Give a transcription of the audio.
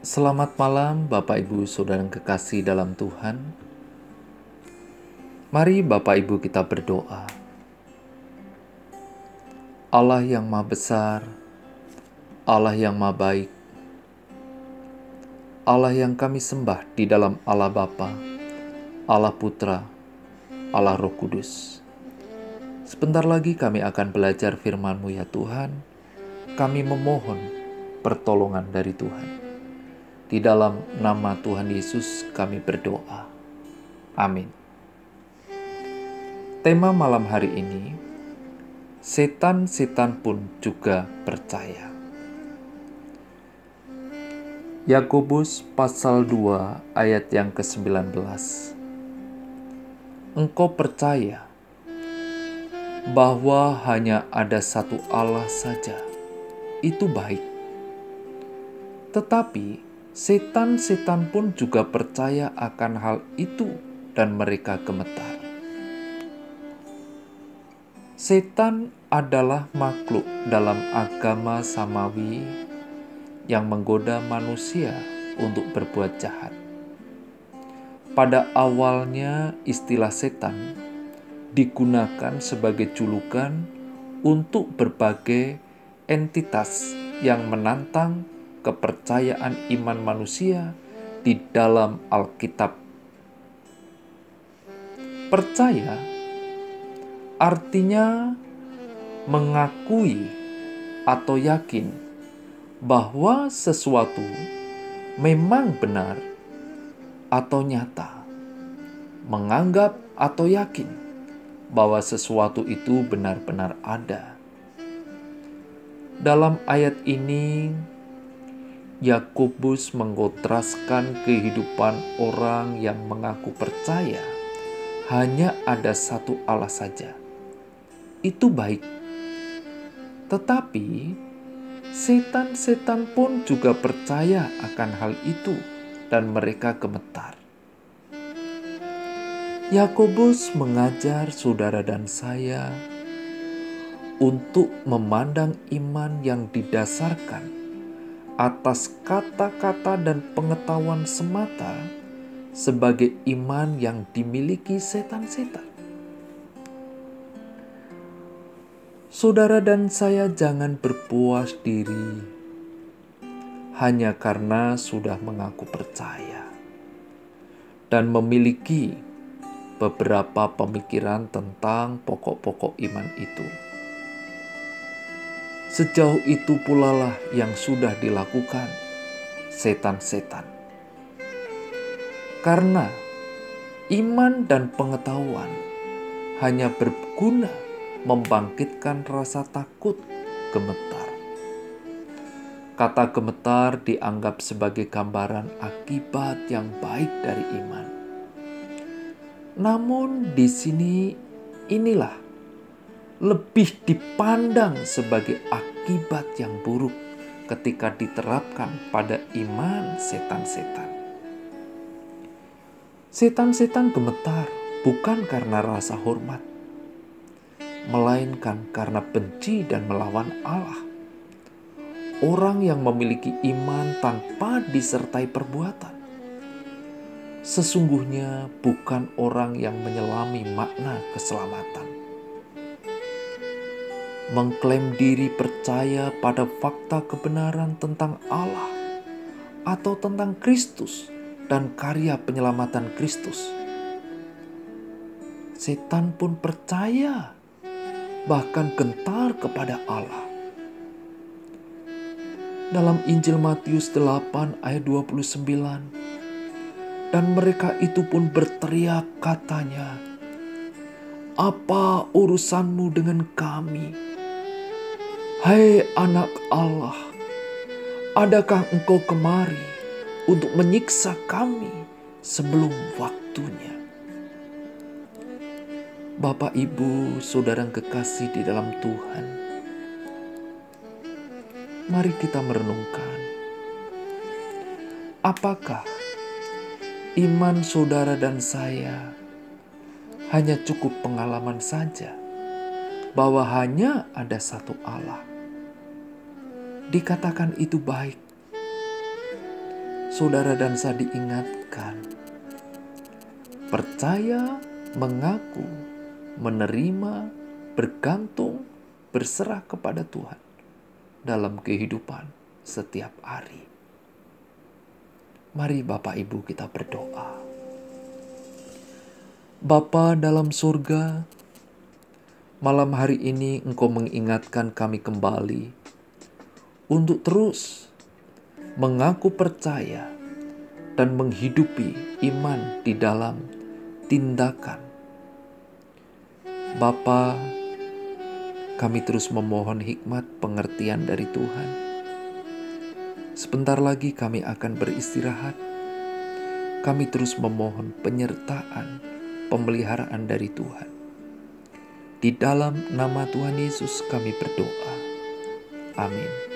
Selamat malam, Bapak Ibu, saudara yang kekasih dalam Tuhan. Mari, Bapak Ibu, kita berdoa. Allah yang Maha Besar, Allah yang Maha Baik, Allah yang kami sembah di dalam Allah Bapa, Allah Putra, Allah Roh Kudus. Sebentar lagi kami akan belajar firman-Mu ya Tuhan. Kami memohon pertolongan dari Tuhan. Di dalam nama Tuhan Yesus kami berdoa. Amin. Tema malam hari ini, setan-setan pun juga percaya. Yakobus pasal 2 ayat yang ke-19. Engkau percaya bahwa hanya ada satu Allah saja. Itu baik. Tetapi setan-setan pun juga percaya akan hal itu dan mereka gemetar. Setan adalah makhluk dalam agama samawi yang menggoda manusia untuk berbuat jahat. Pada awalnya, istilah setan digunakan sebagai julukan untuk berbagai entitas yang menantang kepercayaan iman manusia di dalam Alkitab. Percaya artinya mengakui atau yakin bahwa sesuatu memang benar atau nyata, menganggap atau yakin bahwa sesuatu itu benar-benar ada. Dalam ayat ini, Yakobus mengontraskan kehidupan orang yang mengaku percaya hanya ada satu Allah saja. Itu baik. Tetapi setan-setan pun juga percaya akan hal itu dan mereka gemetar. Yakobus mengajar saudara dan saya untuk memandang iman yang didasarkan atas kata-kata dan pengetahuan semata sebagai iman yang dimiliki setan-setan. Saudara dan saya jangan berpuas diri hanya karena sudah mengaku percaya dan memiliki beberapa pemikiran tentang pokok-pokok iman itu Sejauh itu pula lah yang sudah dilakukan setan-setan. Karena iman dan pengetahuan hanya berguna membangkitkan rasa takut gemetar. Kata gemetar dianggap sebagai gambaran akibat yang baik dari iman. Namun di sini inilah lebih dipandang sebagai akibat yang buruk ketika diterapkan pada iman setan-setan. Setan-setan gemetar bukan karena rasa hormat, melainkan karena benci dan melawan Allah. Orang yang memiliki iman tanpa disertai perbuatan sesungguhnya bukan orang yang menyelami makna keselamatan mengklaim diri percaya pada fakta kebenaran tentang Allah atau tentang Kristus dan karya penyelamatan Kristus. Setan pun percaya, bahkan gentar kepada Allah. Dalam Injil Matius 8 ayat 29, dan mereka itu pun berteriak katanya, Apa urusanmu dengan kami? Hai anak Allah, adakah engkau kemari untuk menyiksa kami sebelum waktunya? Bapak, Ibu, saudara yang kekasih di dalam Tuhan, mari kita merenungkan apakah iman saudara dan saya hanya cukup pengalaman saja bahwa hanya ada satu Allah dikatakan itu baik. saudara dan saya diingatkan, percaya, mengaku, menerima, bergantung, berserah kepada Tuhan dalam kehidupan setiap hari. Mari Bapak Ibu kita berdoa. Bapa dalam surga, malam hari ini Engkau mengingatkan kami kembali untuk terus mengaku percaya dan menghidupi iman di dalam tindakan. Bapa, kami terus memohon hikmat pengertian dari Tuhan. Sebentar lagi kami akan beristirahat. Kami terus memohon penyertaan pemeliharaan dari Tuhan. Di dalam nama Tuhan Yesus kami berdoa. Amin.